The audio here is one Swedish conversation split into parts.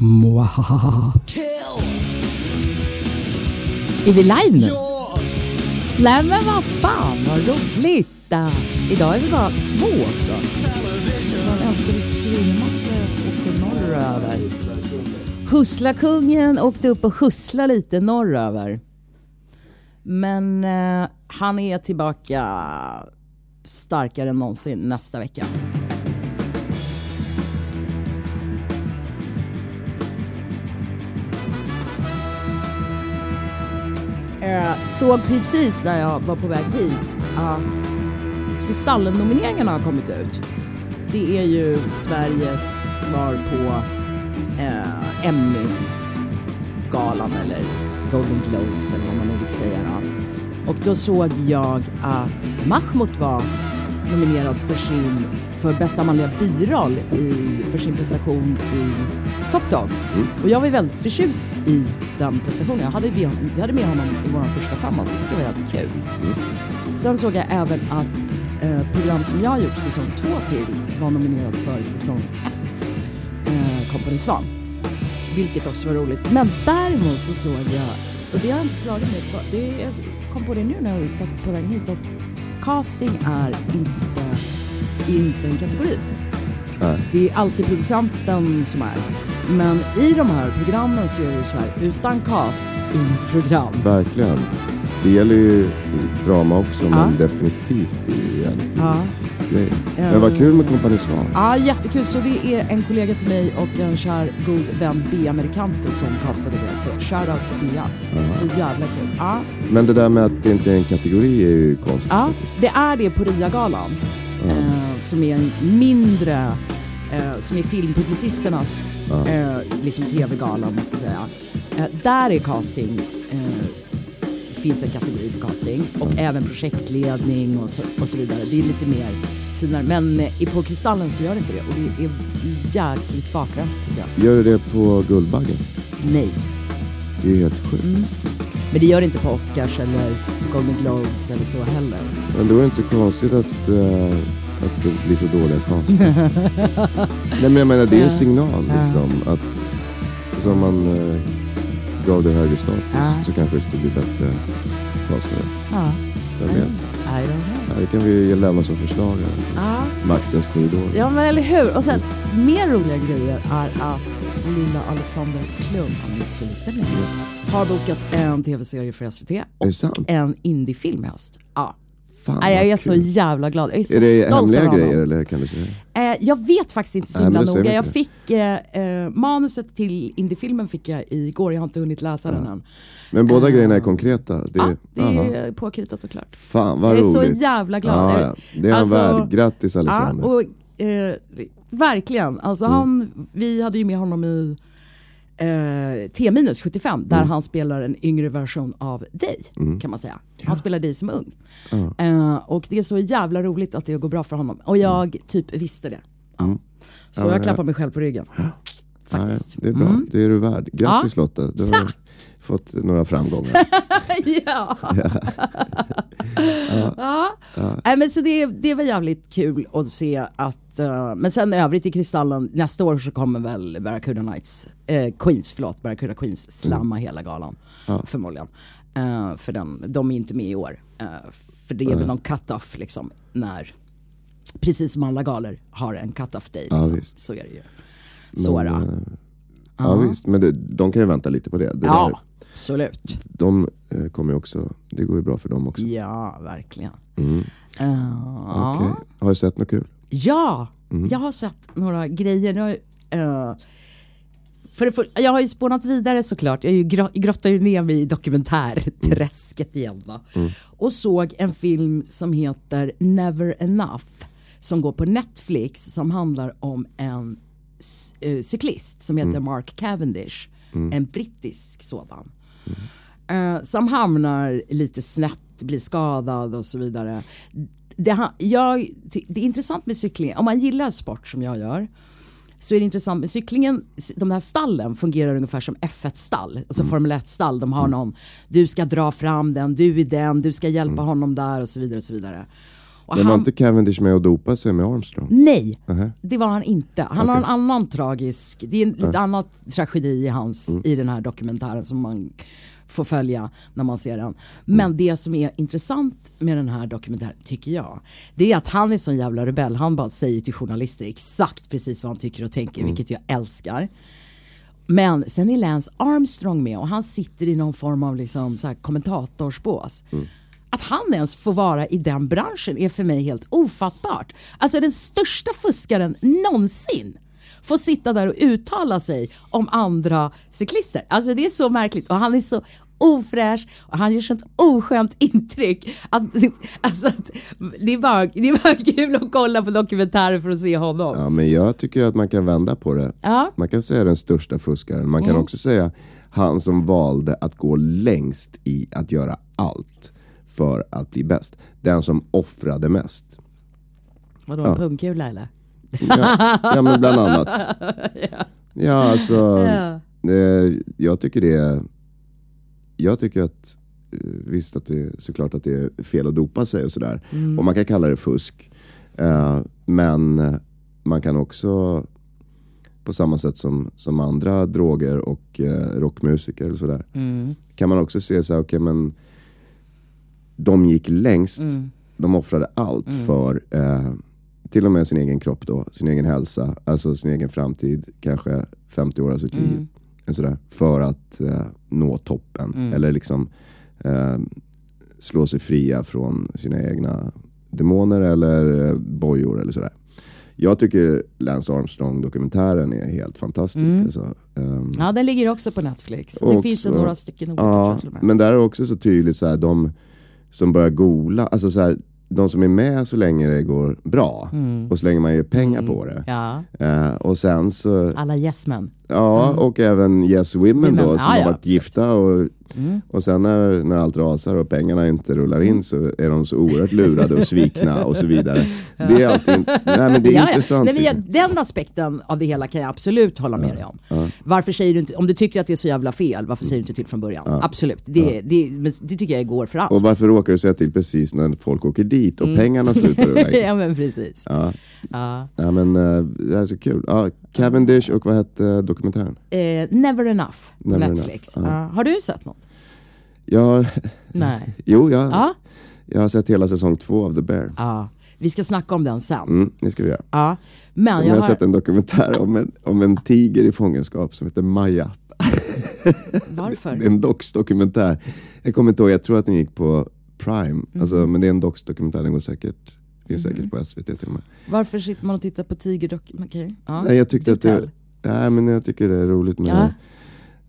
Mwahaha. Är vi live nu? Nej men vad fan vad roligt! Uh, idag är vi bara två också. Man älskade Skrimmatte åkte norröver. Husslakungen åkte upp och hussla lite norröver. Men uh, han är tillbaka starkare än någonsin nästa vecka. Eh, såg precis när jag var på väg hit att Kristallen-nomineringarna har kommit ut. Det är ju Sveriges svar på eh, Emmy-galan eller Golden Globes eller vad man nu vill säga. Då. Och då såg jag att Mahmoud var nominerad för sin för bästa manliga biroll i, för sin prestation i Top Dog. Mm. Och jag var väldigt förtjust i den prestationen. Jag hade, med, jag hade med honom i vår första femma så det var helt kul. Mm. Sen såg jag även att eh, ett program som jag har gjort säsong två till var nominerat för säsong ett, eh, Kompani Svan. Vilket också var roligt. Men däremot så såg jag, och det har inte slagit mig för, det, jag kom på det nu när jag satt på vägen hit, att casting är inte inte en kategori. Nej. Det är alltid producenten som är. Men i de här programmen så är det så här, utan cast, inget program. Verkligen. Det gäller ju drama också, ja. men definitivt i reality. Ja. Men vad kul med Kompani Svan. Ja, jättekul. Så det är en kollega till mig och en kär god vän, Bea Americanto, som castade det. Så shoutout till Bea. Ja. Så jävla kul. Ja. Men det där med att det inte är en kategori är ju konstigt. Ja, faktiskt. det är det på RIA-galan. Som är en mindre, eh, som är filmpublicisternas ja. eh, liksom tv-gala om man ska säga. Eh, där är casting, eh, finns en kategori för casting och ja. även projektledning och så, och så vidare. Det är lite mer finare. Men eh, på Kristallen så gör det inte det och det är jäkligt bakvänt tycker jag. Gör det det på Guldbaggen? Nej. Det är helt sjukt. Mm. Men det gör det inte på Oscars eller Golden Globes eller så heller. Men då är det inte så konstigt att, uh, att det blir så dåliga cast. Nej men jag menar det är en signal liksom. Att alltså, om man uh, gav det högre status så kanske det skulle bli bättre castare. Ja. Vem vet? I don't know. det kan vi lämna som förslag. Ja. Maktens korridor. Ja men eller hur. Och sen mer roliga grejer är att lilla Alexander Klum, han är inte så liten längre, har bokat en tv-serie för SVT och en indiefilm i höst. Ja. Fan, Nej, jag är så jävla glad. Jag är, så är det hemliga grejer eller kan du säga? Eh, jag vet faktiskt inte så himla noga. Jag fick eh, eh, manuset till indiefilmen fick jag igår, jag har inte hunnit läsa den än. Men båda uh, grejerna är konkreta? Det, ja, det är påkritat och klart. Fan vad roligt. Jag är så jävla glad. Ja, ja. Det är han alltså, värd. Grattis Alexander. Ja, och, eh, verkligen. Alltså mm. han, vi hade ju med honom i eh, T-75 där mm. han spelar en yngre version av dig mm. kan man säga. Han spelar dig som ung. Mm. Eh, och det är så jävla roligt att det går bra för honom. Och jag mm. typ visste det. Ja. Så jag klappar mig själv på ryggen. Faktiskt. det är bra, mm. det är du värd. Grattis ja. Lotta. Du har fått några framgångar. ja. ja. ja. ja. men så det, det var jävligt kul att se att, uh, men sen övrigt i Kristallen, nästa år så kommer väl Barracuda Nights, eh, Queens, förlåt, Barracuda Queens slamma mm. hela galan. Ja. Förmodligen. Uh, för den, de är inte med i år. Uh, för det är väl någon cut-off liksom, när, precis som alla galor har en cut-off day. Liksom. så är det ju. Så men, uh, Ja visst, men det, de kan ju vänta lite på det. det ja. Där, Absolut. De eh, kommer ju också, det går ju bra för dem också. Ja, verkligen. Mm. Uh, okay. Har du sett något kul? Ja, mm. jag har sett några grejer. Nu, uh, för, för, jag har ju spånat vidare såklart. Jag grottar ju ner mig i dokumentärträsket mm. igen. Va? Mm. Och såg en film som heter Never Enough. Som går på Netflix som handlar om en uh, cyklist som heter mm. Mark Cavendish. Mm. En brittisk sådan. Uh, som hamnar lite snett, blir skadad och så vidare. Det, jag, det är intressant med cykling, om man gillar sport som jag gör så är det intressant med cyklingen, de här stallen fungerar ungefär som F1-stall, alltså mm. Formel 1-stall. De har mm. någon, du ska dra fram den, du är den, du ska hjälpa mm. honom där och så vidare. och så vidare. Och Men var han, inte Cavendish med och dopade sig med Armstrong? nej, Nähä. det var han inte. Han har en annan tragisk, det är en lite annan tragedi i, hans, Mm. i den här dokumentären som man får följa när man ser den. Men Mm. det som är intressant med den här dokumentären, tycker jag, det är att han är sån jävla rebell. Han bara säger till journalister exakt precis vad han tycker och tänker, Mm. vilket jag älskar. Men sen är Lance Armstrong med och han sitter i någon form av liksom så kommentatorsbås. Att han ens får vara i den branschen är för mig helt ofattbart. Alltså den största fuskaren någonsin får sitta där och uttala sig om andra cyklister. Alltså det är så märkligt och han är så ofräsch och han gör sånt oskönt intryck. Att, alltså, att det, är bara, det är bara kul att kolla på dokumentärer för att se honom. Ja, men jag tycker att man kan vända på det. Ja. Man kan säga den största fuskaren. Man kan också säga han som valde att gå längst i att göra allt för att bli bäst. Den som offrade mest. Vadå, en pungkula eller? Ja, ja men bland annat. Ja, alltså. Ja. Eh, jag tycker det är... Jag tycker att eh, visst att det är såklart att det är fel att dopa sig och sådär. Och man kan kalla det fusk. Eh, men man kan också på samma sätt som, som andra droger och eh, rockmusiker och sådär. Mm. Kan man också se så här, okej men de gick längst. Mm. De offrade allt för eh, till och med sin egen kropp då, sin egen hälsa, alltså sin egen framtid, kanske 50 år av sitt liv. en Sådär, för att eh, nå toppen. Eller liksom eh, slå sig fria från sina egna demoner eller eh, bojor eller sådär. Jag tycker Lance Armstrong-dokumentären är helt fantastisk. Alltså. Ehm, Ja, den ligger också på Netflix. Det Också- finns ju några stycken olika Ja, men där är också så tydligt så här, de som börjar gola, alltså så här, de som är med så länge det går bra och så länge man ger pengar på det. Ja, Eh, och sen så, alla yes men. ja och även Yes Women Women, då som ja, har ja, varit absolut. gifta och, och sen när, när allt rasar och pengarna inte rullar in så är de så oerhört lurade och svikna och så vidare. Det är alltid, nej men det är Ja, ja. intressant. Nej, men den aspekten av det hela kan jag absolut hålla med dig om. Varför säger du inte, om du tycker att det är så jävla fel, varför säger du inte till från början? Absolut, det, det, det tycker jag går för allt. Och varför råkar du säga till precis när folk åker dit och pengarna slutar rulla in? ja men precis. Ja. Ja. Ja men eh, det är så kul. Ja, Cavendish och vad hette dokumentären? Eh, Never enough på Never Netflix. Enough, Ja. har du sett något? Har, Nej. jo, jag, Ja. jag har sett hela säsong två av The Bear. ja. Vi ska snacka om den sen. Mm, det ska vi göra. Ja. Men Sen jag har jag sett en dokumentär om en, om en tiger i fångenskap som heter Maja. Varför? Det är en dox-dokumentär. Jag kommer inte ihåg, jag tror att den gick på Prime. Mhm. Alltså, men det är en dox-dokumentär, den går säkert, finns säkert på SVT till och med. Varför sitter man och tittar på tigerdock... Okej. Ja. Nej, jag tyckte Du att det, nej, men jag tycker det är roligt med, Ja.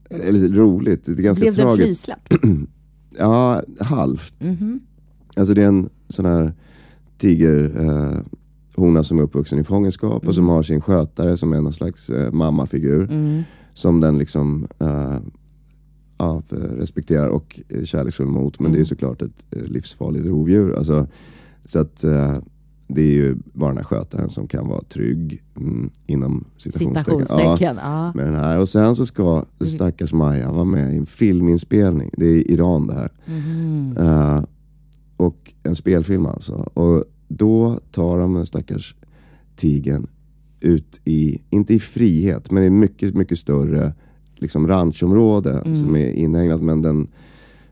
Eller roligt, det är ganska Blev den tragiskt. frisläppt? Ja, halvt. Mhm. Alltså det är en sån här tiger eh, som är uppvuxen i fångenskap och som har sin skötare som är någon slags eh, mammafigur. Mm. Som den liksom eh, ja, respekterar och är kärleksfull mot. Men det är såklart ett eh, livsfarligt rovdjur. Alltså, så att eh, det är ju bara den här skötaren som kan vara trygg mm, inom citationstecken. Ja, med den här. Och sen så ska stackars Maja vara med i en filminspelning. Det är i Iran det här. Mhm. Eh, och en spelfilm alltså. Och då tar de den stackars tigern ut i, inte i frihet, men i mycket, mycket större liksom ranchområde som är inhägnat. Men den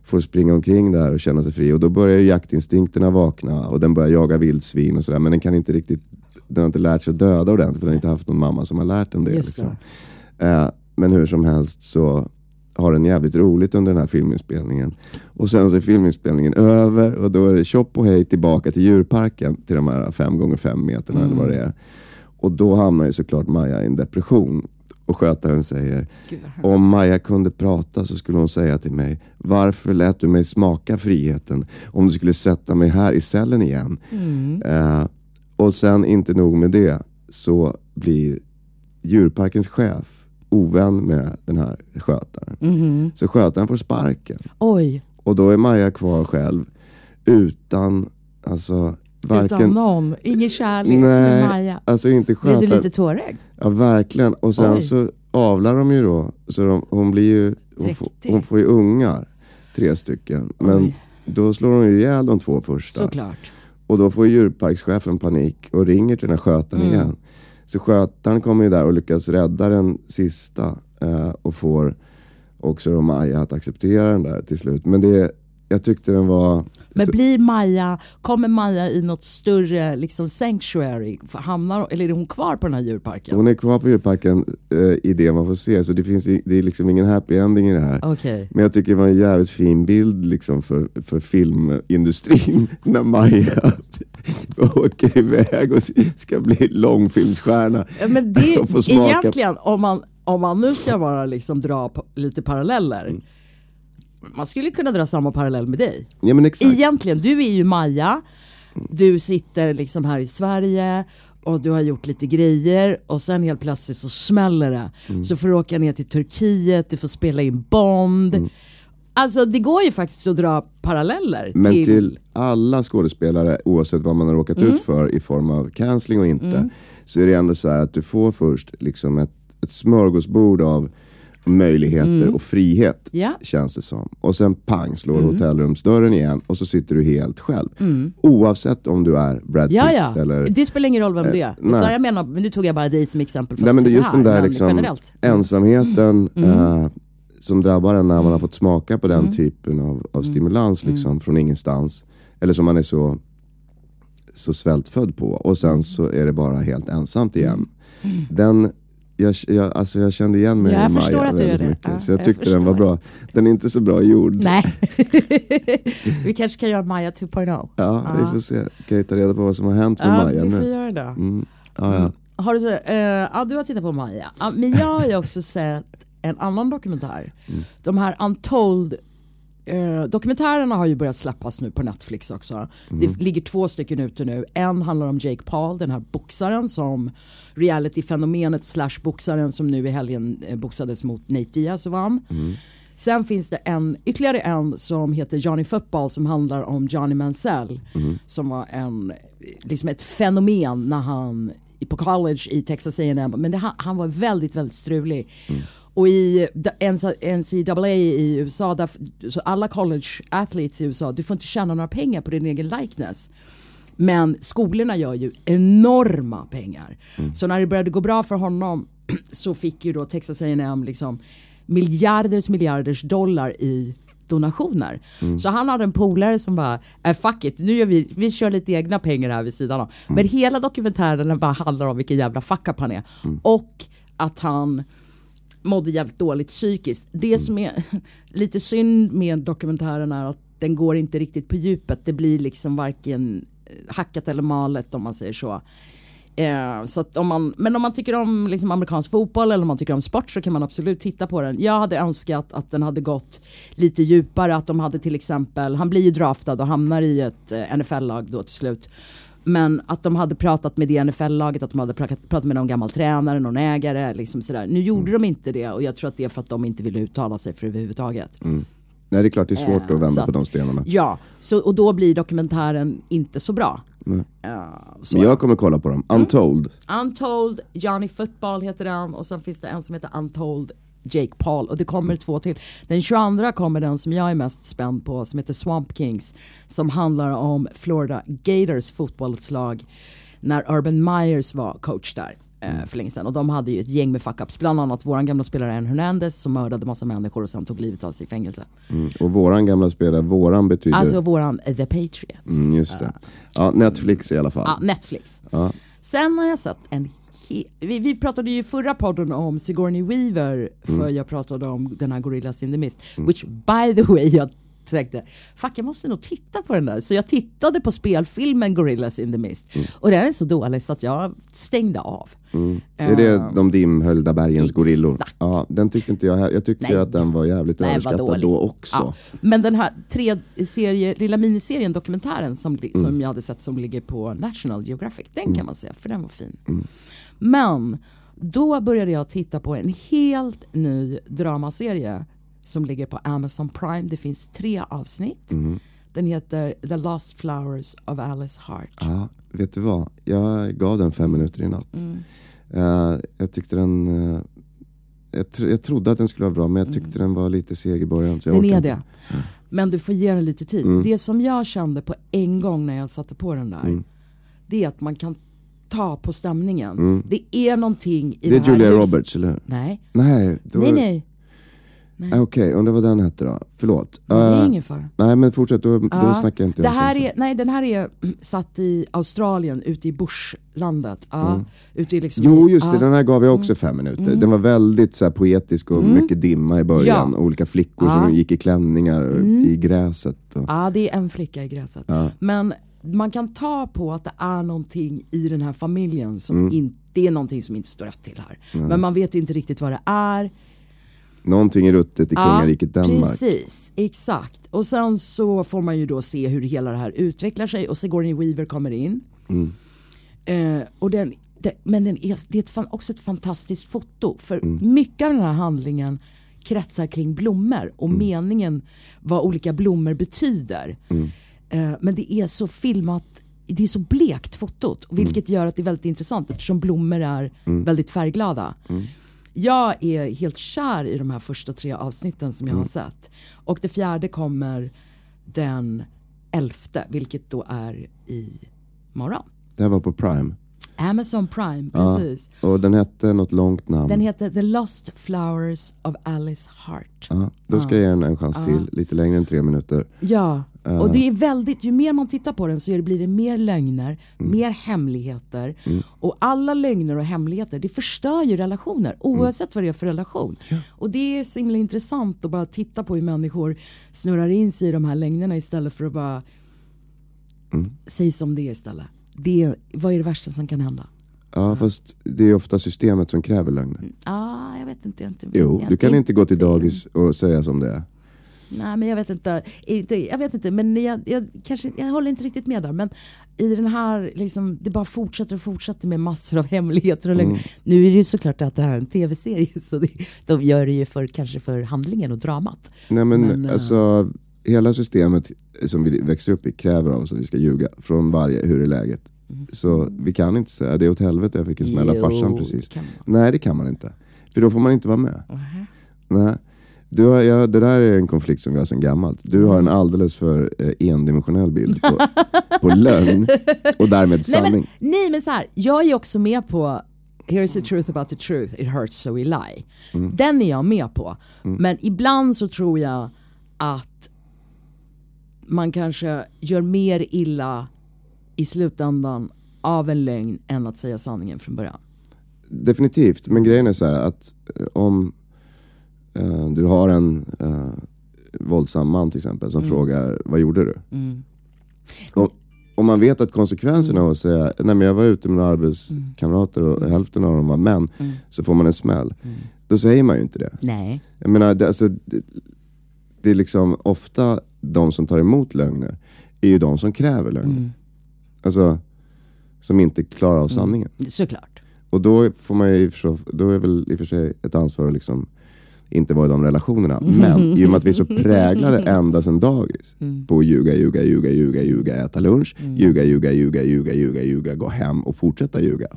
får springa omkring där och känna sig fri. Och då börjar ju jaktinstinkterna vakna och den börjar jaga vildsvin och sådär. Men den kan inte riktigt, den har inte lärt sig att döda ordentligt för den har inte haft någon mamma som har lärt den det. Liksom. Eh, men hur som helst så har den jävligt roligt under den här filminspelningen. Och sen så är filminspelningen över och då är det tjopp och hej tillbaka till djurparken till de här fem gånger fem meterna eller vad det är. Och då hamnar ju såklart Maja i en depression. Och skötaren säger, Gud, om Maja kunde prata så skulle hon säga till mig, varför lät du mig smaka friheten om du skulle sätta mig här i cellen igen? Mm. Eh, och sen inte nog med det så blir djurparkens chef ovän med den här skötaren. Mhm. Så skötaren får sparken. Oj, Och då är Maja kvar själv utan, alltså utan varken... någon. Ingen kärlek Nej, med Maja. Alltså inte Blev du lite tårögd? Ja verkligen. Och sen Oj. så avlar de ju då. Så de, hon blir ju, hon, får, hon får ju ungar. Tre stycken. Men Oj. då slår hon ju ihjäl de två första. Såklart. Och då får djurparkschefen panik och ringer till den här skötaren Mm. igen. Så skötaren kommer ju där och lyckas rädda den sista eh, och får också då Maja att acceptera den där till slut. Men det, jag tyckte den var... Men blir Maja, kommer Maja i något större liksom sanctuary? Hamnar, eller är hon kvar på den här djurparken? hon är kvar på djurparken eh, i det man får se, så det, finns, i- det är liksom ingen happy ending i det här. Okej. Men jag tycker det var en jävligt fin bild liksom för, för filmindustrin när Maja åker iväg och ska bli långfilmsstjärna. Ja, Men det, Och smaka. egentligen, om man, om man nu ska bara liksom dra lite paralleller. Mm. Man skulle kunna dra samma parallell med dig. Ja men exakt. Egentligen, du är ju Maja. Du sitter liksom här i Sverige och du har gjort lite grejer och sen helt plötsligt så smäller det. Mm. Så får du åka ner till Turkiet, du får spela in Bond. Mm. Alltså det går ju faktiskt att dra paralleller Men till... till alla skådespelare, oavsett vad man har råkat Mm. ut för i form av cancelling och inte, så är det ändå så här att du får först liksom ett, ett smörgåsbord av möjligheter och frihet, Mm. Mm. känns det som. Och sen pang slår hotellrumsdörren igen och så sitter du helt själv. Oavsett om du är Brad Pitt Ja, ja. eller... Det spelar ingen roll vem det är. nej. Jag menar, men nu tog jag bara dig som exempel för Nej att men det är just här, den där liksom generellt. ensamheten Mm. eh, som drabbar en när man har fått smaka på den Mm. typen av, av stimulans liksom, från ingenstans. Eller som man är så, så svältfödd på och Mm. sen så är det bara helt ensamt igen. Den, jag, jag, alltså jag kände igen mig Ja, jag i Maja förstår väldigt det. mycket. Ja, så jag jag tyckte den var förstår. bra. Den är inte så bra gjord. Nej. Vi kanske kan göra Maja 2.0. Ja, vi får se. Kan jag ta reda på vad som har hänt med Ja, Maja vi får nu? göra det. Mm. Ja, ja. Har du, eh, ja, du har tittat på Maja. Ja, men jag har ju också sett en annan dokumentär. Mm. De här Untold eh, dokumentärerna har ju börjat släppas nu på Netflix också. Det ligger två stycken ute nu. En handlar om Jake Paul, den här boxaren som reality-fenomenet slash boxaren som nu i helgen eh, boxades mot Nate Diaz och vann. Sen finns det en, ytterligare en som heter Johnny Football som handlar om Johnny Mansell. Som var en, liksom ett fenomen när han på college i Texas A&M Men det, han, han var väldigt, väldigt strulig. Och i NCAA i USA, där, så alla college athletes i USA, du får inte tjäna några pengar på din egen likeness. Men skolorna gör ju enorma pengar. Så när det började gå bra för honom så fick ju då Texas A&M liksom miljarders miljarders dollar i donationer. Så han hade en polare som bara, äh, fuck it, nu gör vi, vi kör lite egna pengar här vid sidan av. Men hela dokumentären bara handlar om vilken jävla fuck han är. Och att han mådde jävligt dåligt psykiskt. Det som är lite synd med dokumentären är att den går inte riktigt på djupet. Det blir liksom varken eh, hackat eller malet om man säger så. Eh, så att om man, men om man tycker om liksom amerikansk fotboll eller om man tycker om sport så kan man absolut titta på den. Jag hade önskat att den hade gått lite djupare, att de hade till exempel, han blir ju draftad och hamnar i ett eh, NFL-lag då till slut. Men att de hade pratat med det NFL-laget, att de hade pratat, med någon gammal tränare, någon ägare. Liksom sådär. Nu gjorde de inte det och jag tror att det är för att de inte ville uttala sig för överhuvudtaget. Nej det är klart det är svårt Eh, att vända så på att- de stenarna. Ja, så, och då blir dokumentären inte så bra. Eh, så. Men jag kommer kolla på dem. Untold. Untold, Johnny Football heter den och sen finns det en som heter Untold Jake Paul och det kommer två till. Den 22 kommer den som jag är mest spänd på som heter Swamp Kings som handlar om Florida Gators fotbollslag när Urban Myers var coach där eh, för länge sedan och de hade ju ett gäng med fuck-ups, bland annat våran gamla spelare En Hernandez som mördade massa människor och sen tog livet av sig i fängelse. Mm. Och våran gamla spelare, våran betyder... Alltså våran The Patriots. mm, just det. Ja, Netflix i alla fall. Ja, Netflix. Ja. Sen har jag sett en vi, vi pratade ju i förra podden om Sigourney Weaver för jag pratade om den här Gorillas in the Mist. Which by the way jag tänkte, fuck jag måste nog titta på den där. Så jag tittade på spelfilmen Gorillas in the Mist. Och den är så dålig så att jag stängde av. Är det de dimhöljda bergens Exakt. gorillor? Ja, den tyckte inte jag. Jag tyckte Nej. att den var jävligt Nej, överskattad då också. Ja. Men den här tre serie, lilla miniserien, dokumentären som, li- som jag hade sett som ligger på National Geographic, den kan man se för den var fin. Men då började jag titta på en helt ny dramaserie som ligger på Amazon Prime. Det finns tre avsnitt. Den heter The Lost Flowers of Alice Hart. Ja, vet du vad? Jag gav den fem minuter i natt. Mm. Eh, jag tyckte den... eh, jag, tr- jag trodde att den skulle vara bra men jag tyckte den var lite seg i början. Så jag Den är inte. det. Men du får ge den lite tid. Mm. Det som jag kände på en gång när jag satte på den där. Mm. Det är att man kan ta på stämningen. Det är någonting i Mm. Det det, är här Julia Roberts, eller hur? Nej, Nej, då, nej, nej. Ah, Okej, undrar vad den hette då? Förlåt. Det är Eh, ingen fara. nej men fortsätt, då, då Ja, snackar jag inte det om här är, Nej, den här är mm, satt i Australien, ute i bushlandet. Ja, ute i liksom, Mm. Jo just det, ja. Mm. den här gav jag också fem minuter. Den var väldigt så här, poetisk och mycket dimma i början. Ja. Mm. Olika flickor som gick i klänningar i gräset. Och, Ja, det är en flicka i gräset. Men man kan ta på att det är någonting i den här familjen som Mm. inte, det är någonting som inte står rätt till här. Men man vet inte riktigt vad det är. Någonting är ruttet i kungariket Danmark. Precis, exakt. Och sen så får man ju då se hur hela det här utvecklar sig och Sigourney Weaver kommer in. Mm. Eh, och den, det, men den är, det är ett, också ett fantastiskt foto. För Mm. mycket av den här handlingen kretsar kring blommor och Mm. meningen vad olika blommor betyder. Mm. Eh, men det är så filmat, det är så blekt fotot. Vilket gör att det är väldigt intressant eftersom blommor är väldigt färgglada. Jag är helt kär i de här första tre avsnitten som jag har sett. Och det fjärde kommer den elfte, vilket då är i morgon. Det här var på Prime. Amazon Prime, Ja. precis. Och den hette något långt namn. Den heter The Lost Flowers of Alice Hart. ja, då ska jag ge den en chans till, lite längre än tre minuter. Ja, och det är väldigt, ju mer man tittar på den så blir det mer lögner, mer hemligheter. Och alla lögner och hemligheter, det förstör ju relationer oavsett vad det är för relation. Och det är så himla intressant att bara titta på hur människor snurrar in sig i de här lögnerna istället för att bara säga som det är istället. Det, vad är det värsta som kan hända? Ja, fast det är ofta systemet som kräver lögner. Ah, jag vet inte. Jag, inte Jo, jag du kan inte gå till dagis och säga som det är. Nej men jag vet inte, inte jag vet inte men jag, jag, kanske, jag håller inte riktigt med där. Men i den här, liksom, det bara fortsätter och fortsätter med massor av hemligheter och lögner. Mm. Nu är det ju såklart att det här är en tv-serie så det, de gör det ju för, kanske för handlingen och dramat. Nej men, Men, eh, alltså, hela systemet som vi växer upp i kräver av oss att vi ska ljuga från varje, hur är läget? Så vi kan inte säga, det är åt helvete jag fick en smäll av farsan precis. man. Nej det kan man inte. För då får man inte vara med. Nähä. Nej. Du har, ja, det där är en konflikt som vi har sedan gammalt. Du har en alldeles för eh, endimensionell bild på, på lögn och därmed Nej sanning. men, nej men så här, jag är också med på Here's the truth about the truth, it hurts so we lie. Mm. Den är jag med på. Men ibland så tror jag att man kanske gör mer illa i slutändan av en lögn än att säga sanningen från början. Definitivt, men grejen är så här att eh, om eh, du har en eh, våldsam man till exempel som frågar vad gjorde du? Och, om man vet att konsekvenserna av att säga nej men jag var ute med några arbetskamrater och hälften av dem var män, så får man en smäll. Då säger man ju inte det. Nej. Jag menar, det, alltså, det, det är liksom ofta de som tar emot lögner är ju de som kräver lögner. Alltså, som inte klarar av sanningen. Såklart. Och då får man ju, förstå- då är väl i och för sig ett ansvar att liksom inte vara i de relationerna. Men i och med att vi är så präglade ända sedan dagis på att ljuga, ljuga, ljuga, ljuga, ljuga, äta lunch, ljuga, ljuga, ljuga, ljuga, ljuga, ljuga, gå hem och fortsätta ljuga.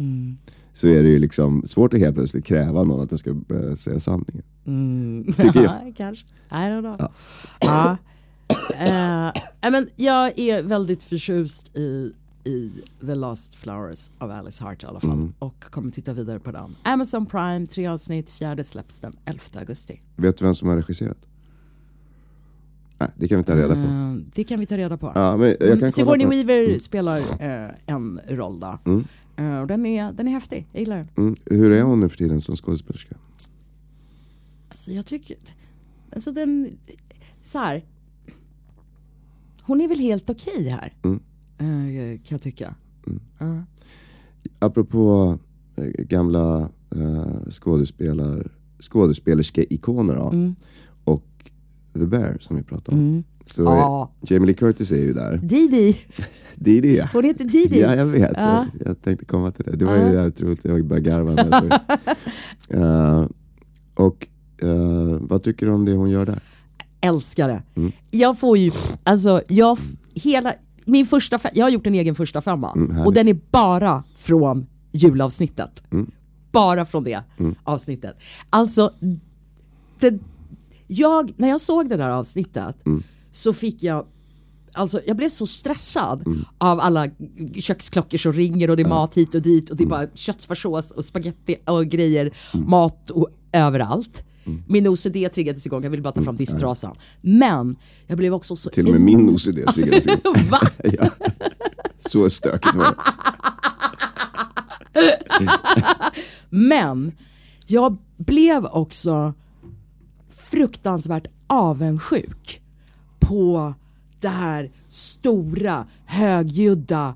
Så är det ju liksom svårt att helt plötsligt kräva någon att den ska börja säga sanningen. Tycker jag. Ja, kanske. I don't know. Ja. Eh, men jag är väldigt förtjust i, i The Lost Flowers av Alice Hart i alla fall. Mm. Och kommer titta vidare på den. Amazon Prime, tre avsnitt, fjärde släpps den 11 augusti. Vet du vem som har regisserat? Nej, det kan vi ta reda på. Eh, det kan vi ta reda på. Ja, men jag kan Mm, Sigourney på- Weaver spelar eh, en roll då. Mm. Och den, är, den är häftig, jag gillar den. Mm. Hur är hon nu för tiden som skådespelerska? Alltså jag tycker, alltså den, så här. Hon är väl helt okej här. Mm. Eh, kan jag tycka. Ja. Apropå eh, gamla eh, skådespelar, skådespelerske-ikoner då, Mm. och The Bear som vi pratade om. Så Ja. är, Jamie Lee Curtis är ju där. Didi, är det. hon heter Didi. Ja, jag vet. Ja. Jag, jag tänkte komma till det. Det var ju jävligt roligt. Jag började garva. Eh, Och eh, vad tycker du om det hon gör där? Älskar det. Mm. Jag får ju, alltså jag, hela, min första jag har gjort en egen första femma. Mm, och den är bara från julavsnittet. Mm. Bara från det avsnittet. Alltså, det, jag, när jag såg det där avsnittet Mm. så fick jag Alltså jag blev så stressad av alla köksklockor som ringer och det är mat hit och dit och det är bara köttfärssås och spaghetti och grejer, mat och överallt. Min OCD triggades igång, jag ville bara ta fram disktrasan. Men jag blev också så... Till och med min OCD triggades igång. Va? ja. Så stökigt var det. Men jag blev också fruktansvärt avundsjuk på det här stora, högljudda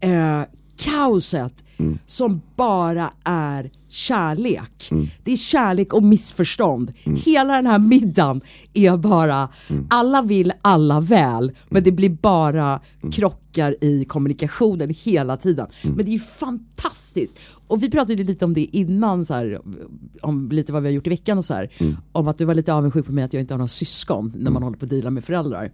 eh, kaoset som bara är kärlek. Det är kärlek och missförstånd. Hela den här middagen är bara, alla vill alla väl, men det blir bara krockar i kommunikationen hela tiden. Men det är ju fantastiskt. Och vi pratade lite om det innan, så här, om lite vad vi har gjort i veckan och så här. Om att du var lite avundsjuk på mig att jag inte har några syskon när man håller på att deala med föräldrar.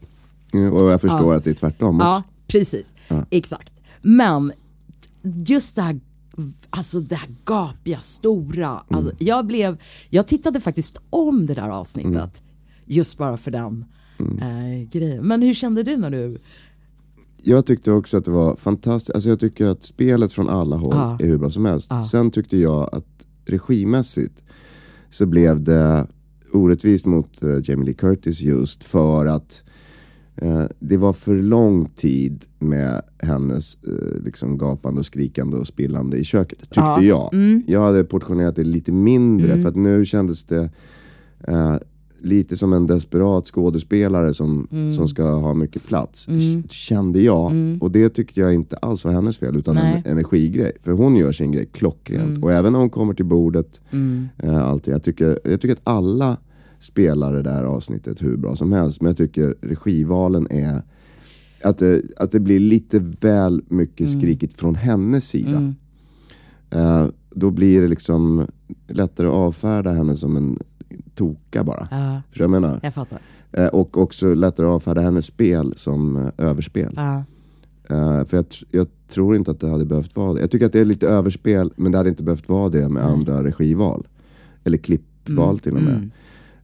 Mm, Och jag förstår att det är tvärtom också. Ja, precis. Exakt. Men just det här, alltså det här gapiga, stora. Alltså, jag, blev, jag tittade faktiskt om det där avsnittet. Just bara för den eh, grejen. Men hur kände du när du... Jag tyckte också att det var fantastiskt. Alltså jag tycker att spelet från alla håll Ja. är hur bra som helst. Sen tyckte jag att regimässigt så blev det orättvist mot eh, Jamie Lee Curtis just för att eh, det var för lång tid med hennes eh, liksom gapande och skrikande och spillande i köket. Tyckte Ja. jag. Jag hade portionerat det lite mindre för att nu kändes det eh, lite som en desperat skådespelare som, som ska ha mycket plats. k- Kände jag. Och det tyckte jag inte alls var hennes fel utan Nej. en energigrej. För hon gör sin grej klockrent. Och även när hon kommer till bordet. Eh, alltid. Jag, tycker, jag tycker att alla spelar det där avsnittet hur bra som helst. Men jag tycker regivalen är att det, att det blir lite väl mycket skrikigt från hennes sida. Eh, då blir det liksom lättare att avfärda henne som en toka bara. Ja, Förstår du jag menar? jag fattar. Eh, och också lättare att avfärda hennes spel som eh, överspel. För jag, jag tror inte att det hade behövt vara det. Jag tycker att det är lite överspel, men det hade inte behövt vara det med andra regival. Eller klippval till och med.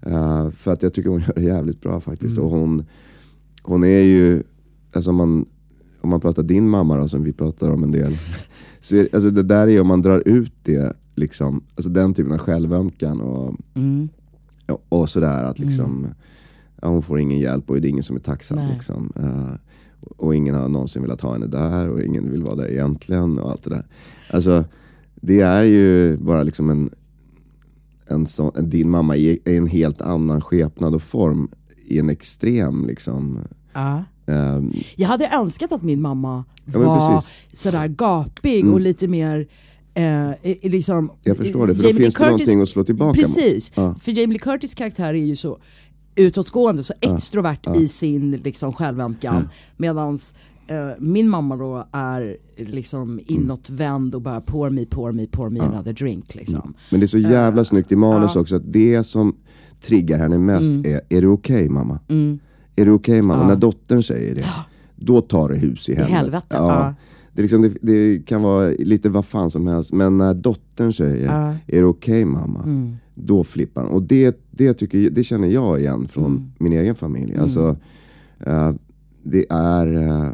Eh, för att jag tycker hon gör det jävligt bra faktiskt. Och hon, hon är ju, alltså man, om man pratar din mamma då, som vi pratar om en del. så är, alltså det där är om man drar ut det, liksom, alltså den typen av självömkan och, Mm. och, och sådär att liksom, ja, hon får ingen hjälp och det är ingen som är tacksam. Liksom. Eh, och ingen har någonsin velat ha henne där och ingen vill vara där egentligen och allt det där. Alltså, det är ju bara liksom en, en sån, din mamma i en helt annan skepnad och form i en extrem liksom. Ja. ehm, Jag hade önskat att min mamma men var precis. sådär gapig och lite mer eh, liksom, jag förstår det, för då Jamie Lee finns det någonting att slå tillbaka Precis, Ja. för Jamie Lee Curtis karaktär är ju så utåtgående, så extrovert i sin liksom, självömkan. Medans eh, min mamma då är liksom inåtvänd och bara pour me, pour me, pour me another drink. Liksom. Men det är så jävla snyggt i manus också att det som triggar henne mest Mm. är, är du okej mamma? Är du okej mamma? Och när dottern säger det, då tar det hus i helvete. helvete, ja. Det, liksom, det, det kan vara lite vad fan som helst, men när dottern säger, är du okej mamma? Mm. Då flippar hon. Och det, det, tycker, det känner jag igen från Mm. min egen familj. Alltså, eh, det är eh,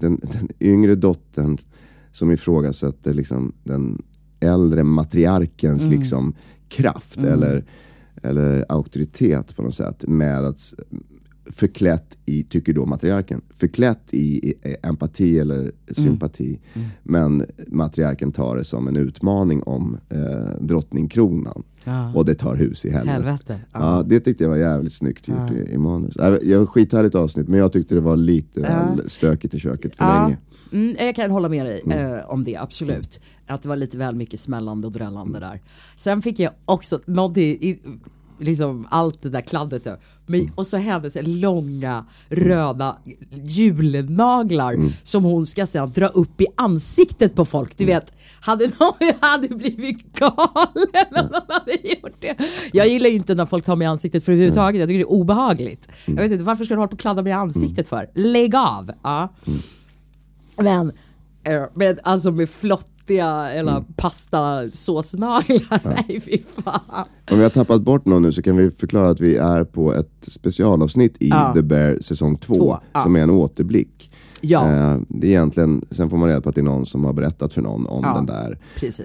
den, den yngre dottern som ifrågasätter liksom, den äldre matriarkens Mm. liksom, kraft eller, eller auktoritet på något sätt. Med att förklätt i, tycker då matriarken, förklätt i, empati eller sympati. Men matriarken tar det som en utmaning om eh, drottningkronan. Ja. Och det tar hus i helvete. Helvete. Ja. Ja, det tyckte jag var jävligt snyggt gjort i, i manus. Äh, Jag skithärligt avsnitt, men jag tyckte det var lite väl stökigt i köket för länge. Mm, jag kan hålla med dig eh, om det, absolut. Att det var lite väl mycket smällande och drällande där. Sen fick jag också någonting, i, liksom allt det där kladdet. då. Men, och så hennes långa röda julnaglar som hon ska sedan dra upp i ansiktet på folk. Du vet, hade någon hade blivit galen om någon hade gjort det. Jag gillar ju inte när folk tar mig i ansiktet för överhuvudtaget. Jag tycker det är obehagligt. Jag vet inte, varför ska du hålla på och kladda mig i ansiktet för? Lägg av! Ja. Men, eh, men alltså med flottiga riktiga eller Mm. pastasåsnaglar. Nej fy fan. Om vi har tappat bort någon nu så kan vi förklara att vi är på ett specialavsnitt i Ja. The Bear säsong 2 Två, ja. som är en återblick. Ja, Eh, det är egentligen, sen får man reda på att det är någon som har berättat för någon om Ja. den där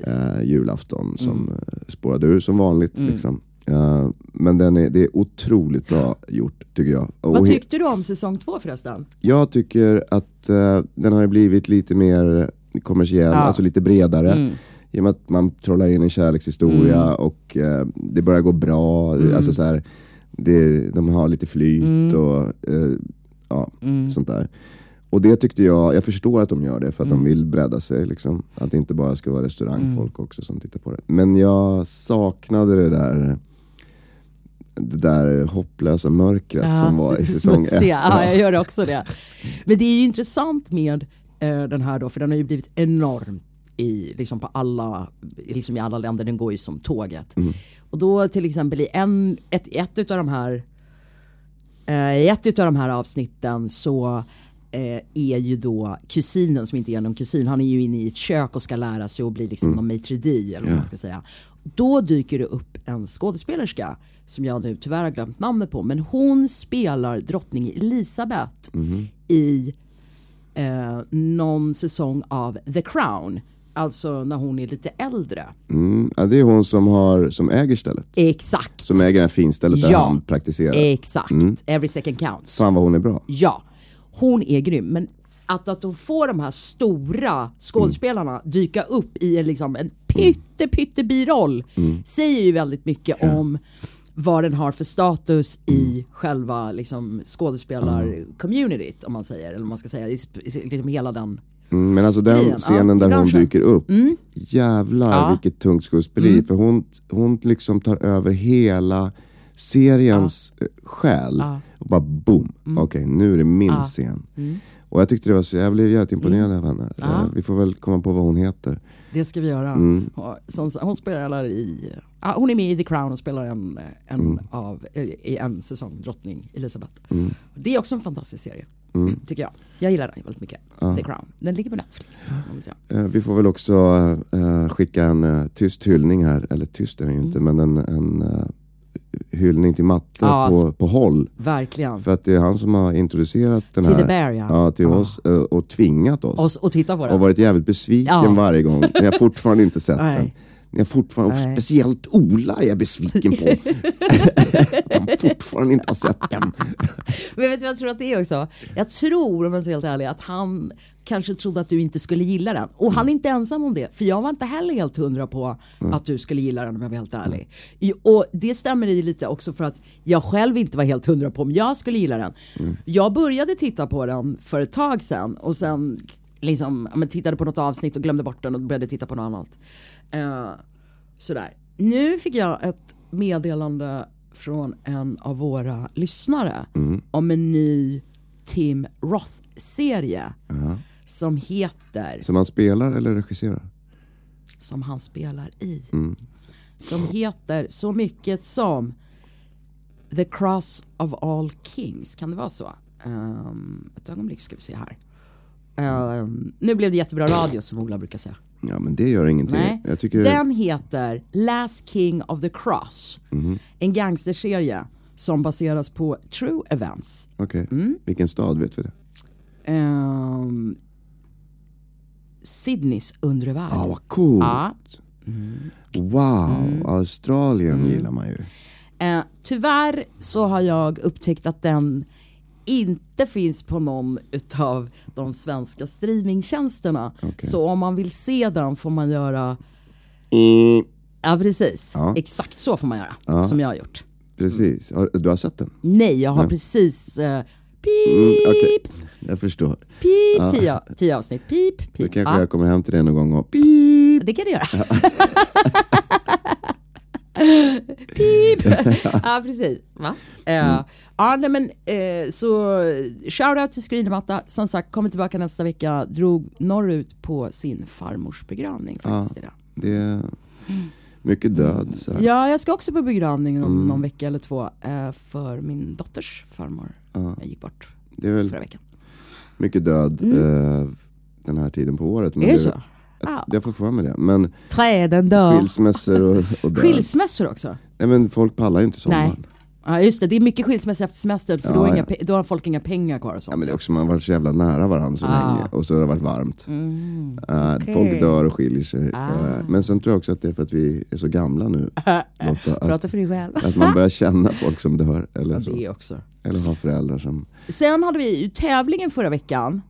eh, julafton som Mm. spårade ur som vanligt. Liksom. Eh, men den är, det är otroligt bra gjort tycker jag. Vad tyckte du om säsong två förresten? jag tycker att eh, den har ju blivit lite mer kommersiell, Ja. alltså lite bredare. Mm. I och med att man trollar in en kärlekshistoria och eh, det börjar gå bra. Mm. Alltså så här, det, de har lite flyt och eh, ja, Mm. sånt där. Och det tyckte jag, jag förstår att de gör det för att Mm. de vill bredda sig. Liksom. Att det inte bara ska vara restaurangfolk också som tittar på det. Men jag saknade det där det där hopplösa mörkret som var i säsong ett. smutsiga. Ja, jag gör också det. Men det är ju intressant med den här då, för den har ju blivit enorm i, liksom på alla, liksom i alla länder, den går ju som tåget. Mm. Och då till exempel i en, ett, ett utav de här eh, i ett utav de här avsnitten så eh, är ju då kusinen som inte är någon kusin, han är ju inne i ett kök och ska lära sig att bli liksom någon maitre d' eller vad man ska säga. Då dyker det upp en skådespelerska som jag nu tyvärr har glömt namnet på, men hon spelar drottning Elisabeth i eh, någon säsong av The Crown. Alltså när hon är lite äldre. Mm, ja, det är hon som, har, som äger stället. Exakt. Som äger det här finstället där Ja. han praktiserar. Exakt. Every second counts. Fan vad hon är bra. Ja, hon är grym. Men att, att de får de här stora skådespelarna dyka upp i en, liksom, en pytte pytte biroll säger ju väldigt mycket om vad den har för status i själva liksom, skådespelar-communityt om man säger, eller om man ska säga, i, liksom hela den. Mm, men alltså den Igen, scenen där hon dyker upp. Jävlar Ja. vilket tungt skådespeleri. För hon, hon liksom tar över hela seriens ja. själ. Ja. Och bara boom. Okej, nu är det min scen. Och jag tyckte det var så, jag blev jävligt imponerad av henne. Eh, Vi får väl komma på vad hon heter. Det ska vi göra. Mm. Som, hon spelar i, ja, hon är med i The Crown och spelar en, en Mm. av, i en säsong, drottning Elisabeth. Det är också en fantastisk serie, Mm. tycker jag. Jag gillar den väldigt mycket, The Crown. Den ligger på Netflix. Eh, Vi får väl också eh, skicka en tyst hyllning här. Eller tyst är den ju inte, men en, en eh, hyllning till Matte Ja, på, på håll. Verkligen. För att det är han som har introducerat den Till här. The Bear, ja. ja till oss eh, och tvingat oss. Och, och titta på och den. varit jävligt besviken Ja. varje gång. Ni har fortfarande inte sett den. Har fortfarande, och speciellt Ola är jag besviken på. De fortfarande inte har sett den. Men vet du vad jag tror att det är också? Jag tror, om jag ska vara helt ärlig, att han kanske trodde att du inte skulle gilla den. Och han är inte ensam om det. För jag var inte heller helt hundra på att du skulle gilla den om jag var helt ärlig. I- Och det stämmer i lite också för att jag själv inte var helt hundra på om jag skulle gilla den. Jag började titta på den för ett tag sedan och sen liksom, men tittade på något avsnitt och glömde bort den och började titta på något annat. Eh, sådär. Nu fick jag ett meddelande från en av våra lyssnare om en ny Tim Roth-serie som heter, Som han spelar eller regisserar? som han spelar i, som heter så mycket som The Cross of All Kings. Kan det vara så? Um, ett ögonblick ska vi se här. Ehm, nu blev det jättebra radio som Ola brukar säga. Ja men det gör ingenting. Nej. Jag tycker Den heter Last King of the Cross. En gangsterserie som baseras på true events. Okej, Mm. vilken stad vet vi det? Um, Sydneys undre värld. Ah, vad coolt! Ja. Wow, Australien Mm. gillar man ju. Eh, tyvärr så har jag upptäckt att den inte finns på någon utav de svenska streamingtjänsterna. Okej. Så om man vill se den får man göra, Mm, ja precis, Ja. exakt så får man göra. Som jag har gjort. precis, har, du har sett den? Nej, jag har precis eh, Mm, pip, Okej, jag förstår. pip, tio, tio avsnitt, pip, Då pip. kanske Ja, jag kommer hem till dig någon gång och pip. det kan du göra. ja, precis. Va? Eh, Ja, nej, men eh, så shoutout till Screenematta. Som sagt, kommer tillbaka nästa vecka. Drog norrut på sin farmors begravning faktiskt idag. Det är mycket död. Så här. Ja, jag ska också på begravning om någon vecka eller två eh, för min dotters farmor. Jag gick bort Det är väl förra veckan. mycket död eh, den här tiden på året. Men Mm. Är det så? Ja. Jag får för mig det. Men Träden dör. skilsmässor och, och död. Skilsmässor också? Nej men folk pallar ju inte sommaren. Nej. Ja just det, det är mycket skilsmässa efter semestern för Ja, då, har ja. inga, pe- då har folk inga pengar kvar och sånt. Ja men det är också, man har varit så jävla nära varandra så Ah. länge och så har det varit varmt. Mm. Eh, okej. Folk dör och skiljer sig. Ah. Eh, men sen tror jag också att det är för att vi är så gamla nu. Lotta, att, Prata för dig själv. att man börjar känna folk som dör. Eller, så. det också. eller har föräldrar som... Sen hade vi ju tävlingen förra veckan.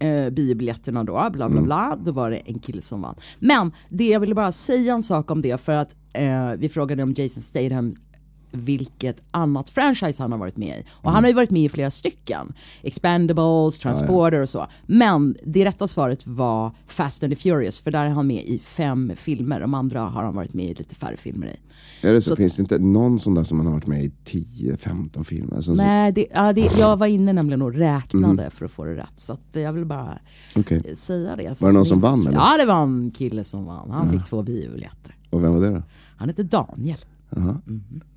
Eh, biobiljetterna då, bla bla bla. Då var det en kille som vann. Men det jag ville bara säga en sak om det för att eh, vi frågade om Jason Statham vilket annat franchise han har varit med i. Och han har ju varit med i flera stycken. Expendables, Transporter och så. Men det rätta svaret var Fast and the Furious för där är han med i fem filmer. De andra har han varit med i lite färre filmer i. Är det så, Så- finns det inte någon sån där som man har varit med i 10-15 filmer? Alltså, så, Nej, det, ja, det, jag var inne nämligen och räknade Mhm. för att få det rätt. Så jag vill bara okej. säga det. Så Var det någon ni- som vann, eller? Ja, det var en kille som vann. Han fick två biobiljetter. Och vem var det då? Han heter Daniel. Jaha.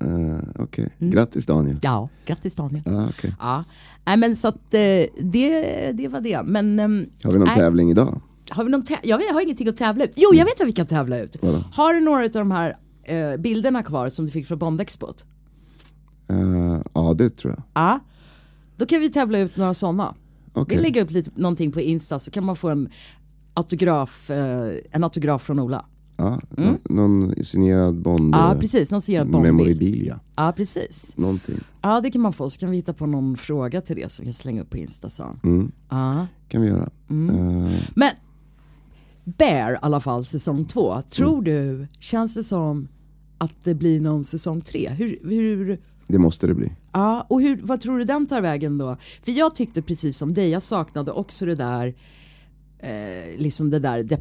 Eh, okej. Mm. Grattis Daniel. Ja, grattis Daniel. Ah, okej. Ja, nej men så att eh, det, det var det. Men ehm, Har vi någon nej, tävling idag? har vi någon jag, vet, jag har ingenting att tävla ut. Jo, jag vet vad vi kan tävla ut. Vadå? Har du några av de här eh, bilderna kvar som du fick från Bondexpot? Eh, ja det tror jag. Ja, då kan vi tävla ut några sådana. Okej. Vi lägger upp lite, någonting på Insta så kan man få en autograf, eh, en autograf från Ola. Ja, nå- Någon signerad Bond... Mm. Ja precis, någon signerad Bondbild. memorabilia. Ja precis. Någonting. Ja det kan man få, så kan vi hitta på någon fråga till det som vi kan slänga upp på Insta sen. Mm. Ja. Kan vi göra. Mm. Eh, Men Bear i alla fall säsong två, tror Mm. du, känns det som att det blir någon säsong tre? Hur, hur, det måste det bli. ja, och hur, vad tror du den tar vägen då? För jag tyckte precis som dig, jag saknade också det där, eh, liksom det där de,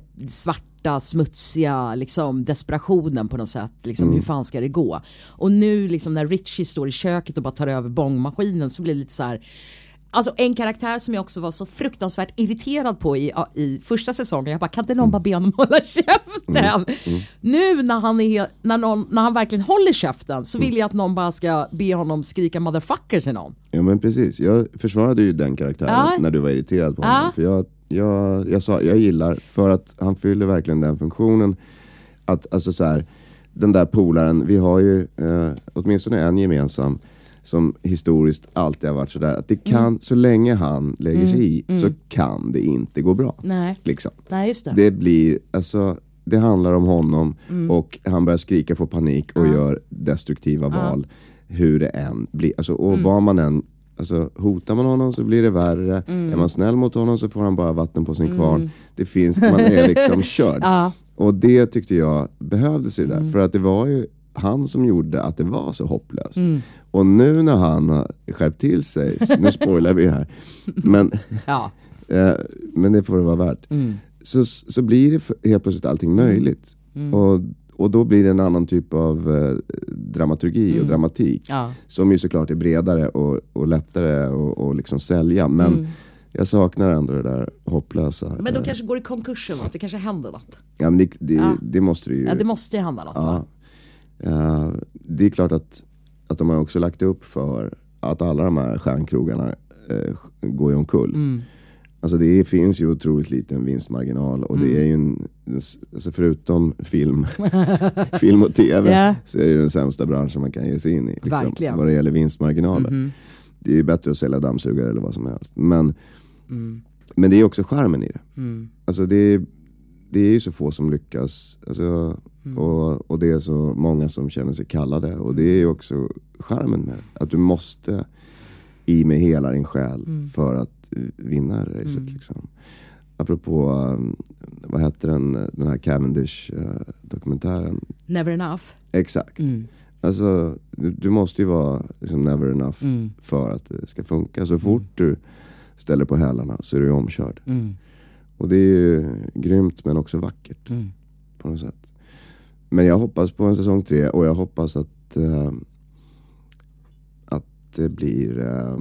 svarta, smutsiga, liksom desperationen på något sätt. Liksom, Mm. Hur fan ska det gå? Och nu liksom när Richie står i köket och bara tar över bångmaskinen så blir det lite så här Alltså en karaktär som jag också var så fruktansvärt irriterad på i, i första säsongen. Jag bara, kan inte någon bara be honom hålla käften? Nu när han, är, när, någon, när han verkligen håller käften så vill jag att någon bara ska be honom skrika motherfucker till någon. Ja men precis, jag försvarade ju den karaktären Ja. när du var irriterad på Ja. honom. För jag, jag, jag sa, jag gillar, för att han fyller verkligen den funktionen. Att, alltså så här, den där polaren, vi har ju eh, åtminstone en gemensam som historiskt alltid har varit sådär att det kan, så länge han lägger sig i så kan det inte gå bra. Nej, Liksom. nej just det. Det blir, alltså det handlar om honom och han börjar skrika, får panik och gör destruktiva val. Hur det än blir. Alltså, och vad man än, alltså, hotar man honom så blir det värre. Är man snäll mot honom så får han bara vatten på sin kvarn. Det finns, man är liksom körd. Ja. Och det tyckte jag behövdes i det där. För att det var ju han som gjorde att det var så hopplöst. Och nu när han har skärpt till sig, nu spoilar vi här. Men Ja. Eh, men det får det vara värt. Mm. Så, så blir det helt plötsligt allting möjligt. Mm. Och, och då blir det en annan typ av eh, dramaturgi Mm. och dramatik. Ja. Som ju såklart är bredare och, och lättare att och liksom sälja. Men jag saknar ändå det där hopplösa. Mm. Men då Eh, kanske går i konkurs eller något, det kanske händer något. ja, men det, det, Ja. det måste det ju. Ja, det måste ju hända något? Ja. Eh, det är klart att, att de har också lagt upp för att alla de här stjärnkrogarna eh, går ju omkull. Mm. Alltså det finns ju otroligt liten vinstmarginal och Mm. det är ju en, alltså förutom film, film och tv Ja. så är det den sämsta branschen man kan ge sig in i. Liksom, Verkligen. vad det gäller vinstmarginaler. Mhm. Det är ju bättre att sälja dammsugare eller vad som helst. Men, Mm. men det är också charmen i det. Mm. Alltså det det är ju så få som lyckas. Alltså, Mm. och, och det är så många som känner sig kallade. Och det är ju också charmen med det. Att du måste i med hela din själ Mm. för att eh, vinna racet. Liksom. Apropå, um, vad heter den, den här Cavendish-dokumentären? Never enough. Exakt. Mm. Alltså, du, du måste ju vara liksom, never enough Mm. för att det ska funka. Så fort du ställer på hälarna så är du omkörd. Mm. Och det är ju grymt men också vackert Mm. på något sätt. Men jag hoppas på en säsong tre och jag hoppas att, eh, att det blir eh,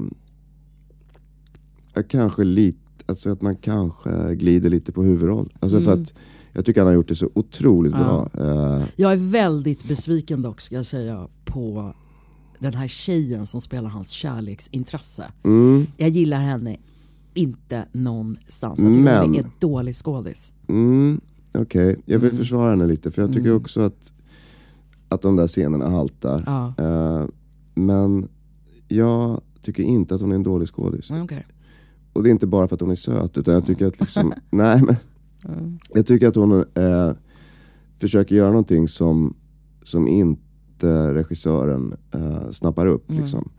kanske lite, alltså att man kanske glider lite på huvudroll. Alltså för att jag tycker han har gjort det så otroligt bra. Eh, Jag är väldigt besviken dock ska jag säga på den här tjejen som spelar hans kärleksintresse. mm, Jag gillar henne inte någonstans. Jag tycker Men- hon är dålig skådis. mm, okej, jag vill Mm. försvara henne lite för jag tycker Mm. också att, att de där scenerna haltar. Ja, Eh, men jag tycker inte att hon är en dålig skådis. mm, okej. Och det är inte bara för att hon är söt utan jag tycker att liksom, nej men Mm. jag tycker att hon eh, försöker göra någonting som, som inte regissören eh, snappar upp. Mm. Liksom.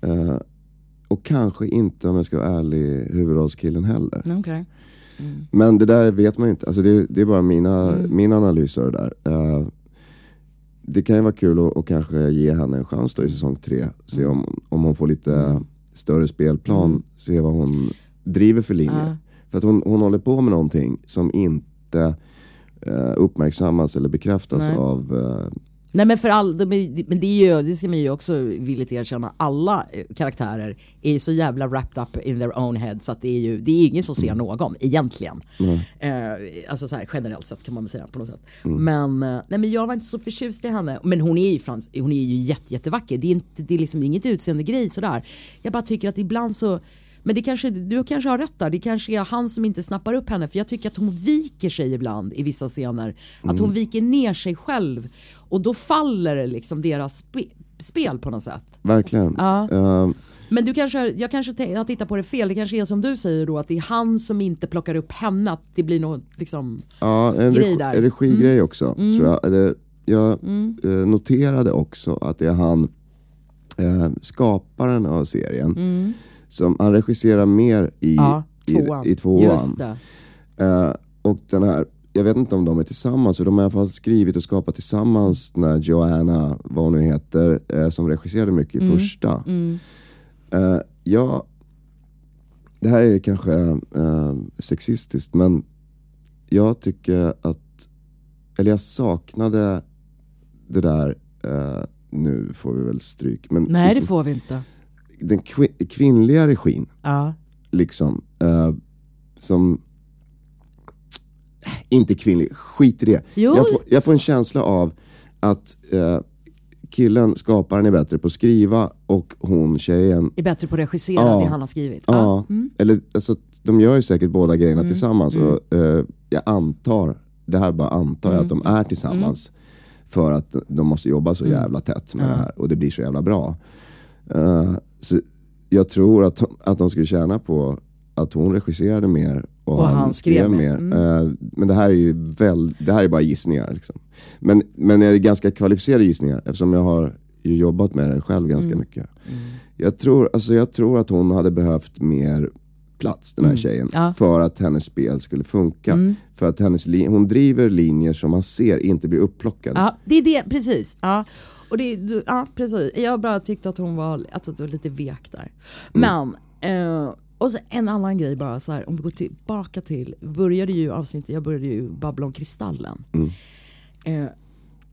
Eh, och kanske inte, om jag ska vara ärlig, huvudrollskillen heller. Okej. Mm. Men det där vet man inte. Alltså det, det är bara mina, Mm. min analys av det där. Eh, det kan ju vara kul att, kanske ge henne en chans då i säsong tre. Se om, om hon får lite större spelplan. Mm. Se vad hon driver för linje. Ja. För att hon, hon håller på med någonting som inte eh, uppmärksammas eller bekräftas Nej. av... Eh, Nej men för all, de är, men det, är ju, det ska man ju också villigt erkänna, alla eh, karaktärer är ju så jävla wrapped up in their own head så att det är ju det är ingen som ser någon egentligen. Eh, alltså så här, generellt sett kan man väl säga på något sätt. Men, eh, nej, men jag var inte så förtjust i henne. Men hon är ju, frans, hon är ju jätte, jättevacker. Det är, inte, det är liksom inget utseende grej sådär. Jag bara tycker att ibland så men det kanske, du kanske har rätt där, det kanske är han som inte snappar upp henne för jag tycker att hon viker sig ibland i vissa scener. Att hon viker ner sig själv och då faller liksom deras spe, spel på något sätt. verkligen. Ja. Eh, Men du kanske, jag kanske har tittat på det fel, det kanske är som du säger då att det är han som inte plockar upp henne, att det blir något liksom... Ja, en, grej regi, där. en regigrej också. Tror jag Eller, jag Mm. eh, noterade också att det är han, eh, skaparen av serien, Mm. som han regisserar mer i, Ja, tvåan. i, i tvåan. Eh, och den här, jag vet inte om de är tillsammans, för de har i alla fall skrivit och skapat tillsammans den här Joanna, vad hon nu heter, eh, som regisserade mycket i första. Mm. Eh, ja, det här är kanske eh, sexistiskt, men jag tycker att, eller jag saknade det där, eh, nu får vi väl stryk, men Nej det liksom, får vi inte. den kvi- kvinnliga regin, Ja. liksom, eh, som, inte kvinnlig, skit i det. Jo. Jag får, jag får en känsla av att eh, killen, skaparen är bättre på att skriva och hon, tjejen, Är bättre på att regissera Ja. det han har skrivit. Ja, Mm. eller alltså, de gör ju säkert båda grejerna tillsammans. Och, eh, jag antar, det här bara antar jag, att Mm. de är tillsammans. För att de måste jobba så jävla tätt med det här och det blir så jävla bra. Eh, så jag tror att, att de skulle tjäna på att hon regisserade mer och, Och han, han skrev mer. mer. Eh, men det här är ju väl, det här är bara gissningar. Liksom. Men, men det är ganska kvalificerade gissningar eftersom jag har ju jobbat med det själv ganska Mm. mycket. Jag tror, alltså jag tror att hon hade behövt mer plats, den här tjejen, Ja. för att hennes spel skulle funka. För att hennes hon driver linjer som man ser inte blir upplockade. Ja, det är det, precis. Ja. Och det, du- ja, precis. Jag bara tyckte att hon var, att det var lite vek där. Men, eh, och så en annan grej bara så här, om vi går tillbaka till, började ju avsnittet, jag började ju babbla om Kristallen. Eh,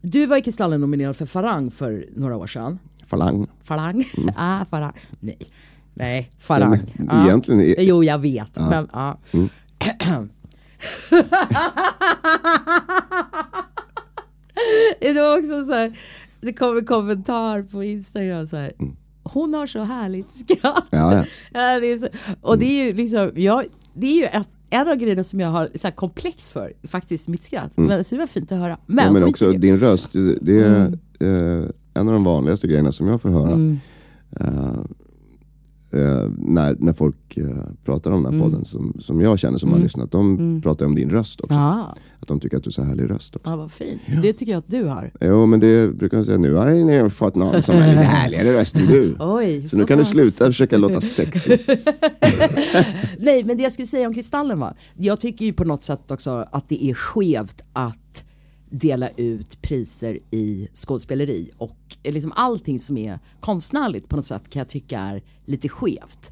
du var i Kristallen nominerad för Farang för några år sedan. Falang. Farang? ah, Farang. Nej. Nej, Farang. Nej, men egentligen är- Jo, jag vet. Men, ja. det var också så här, det kom en kommentar på Instagram så här. Hon har så härligt skratt. Ja, ja. Det är så, och det är ju liksom, jag, det är ju ett, en av grejerna som jag har så komplex för, faktiskt mitt skratt. Men så det var fint att höra. Men, ja, men också det. din röst, det är eh, en av de vanligaste grejerna som jag får höra. Eh, eh, när, när folk eh, pratar om den här podden som, som jag känner som har lyssnat. De pratar om din röst också. Ja, Att de tycker att du har så härlig röst också. ja, vad fint. Det tycker jag att du har. Jo men det brukar man säga, nu har ni fått någon som har lite härligare röst än du. Oj, Så nu kan du pass. sluta försöka låta sexig. Nej, men det jag skulle säga om Kristallen var, jag tycker ju på något sätt också att det är skevt att dela ut priser i skådespeleri och liksom allting som är konstnärligt på något sätt kan jag tycka är lite skevt.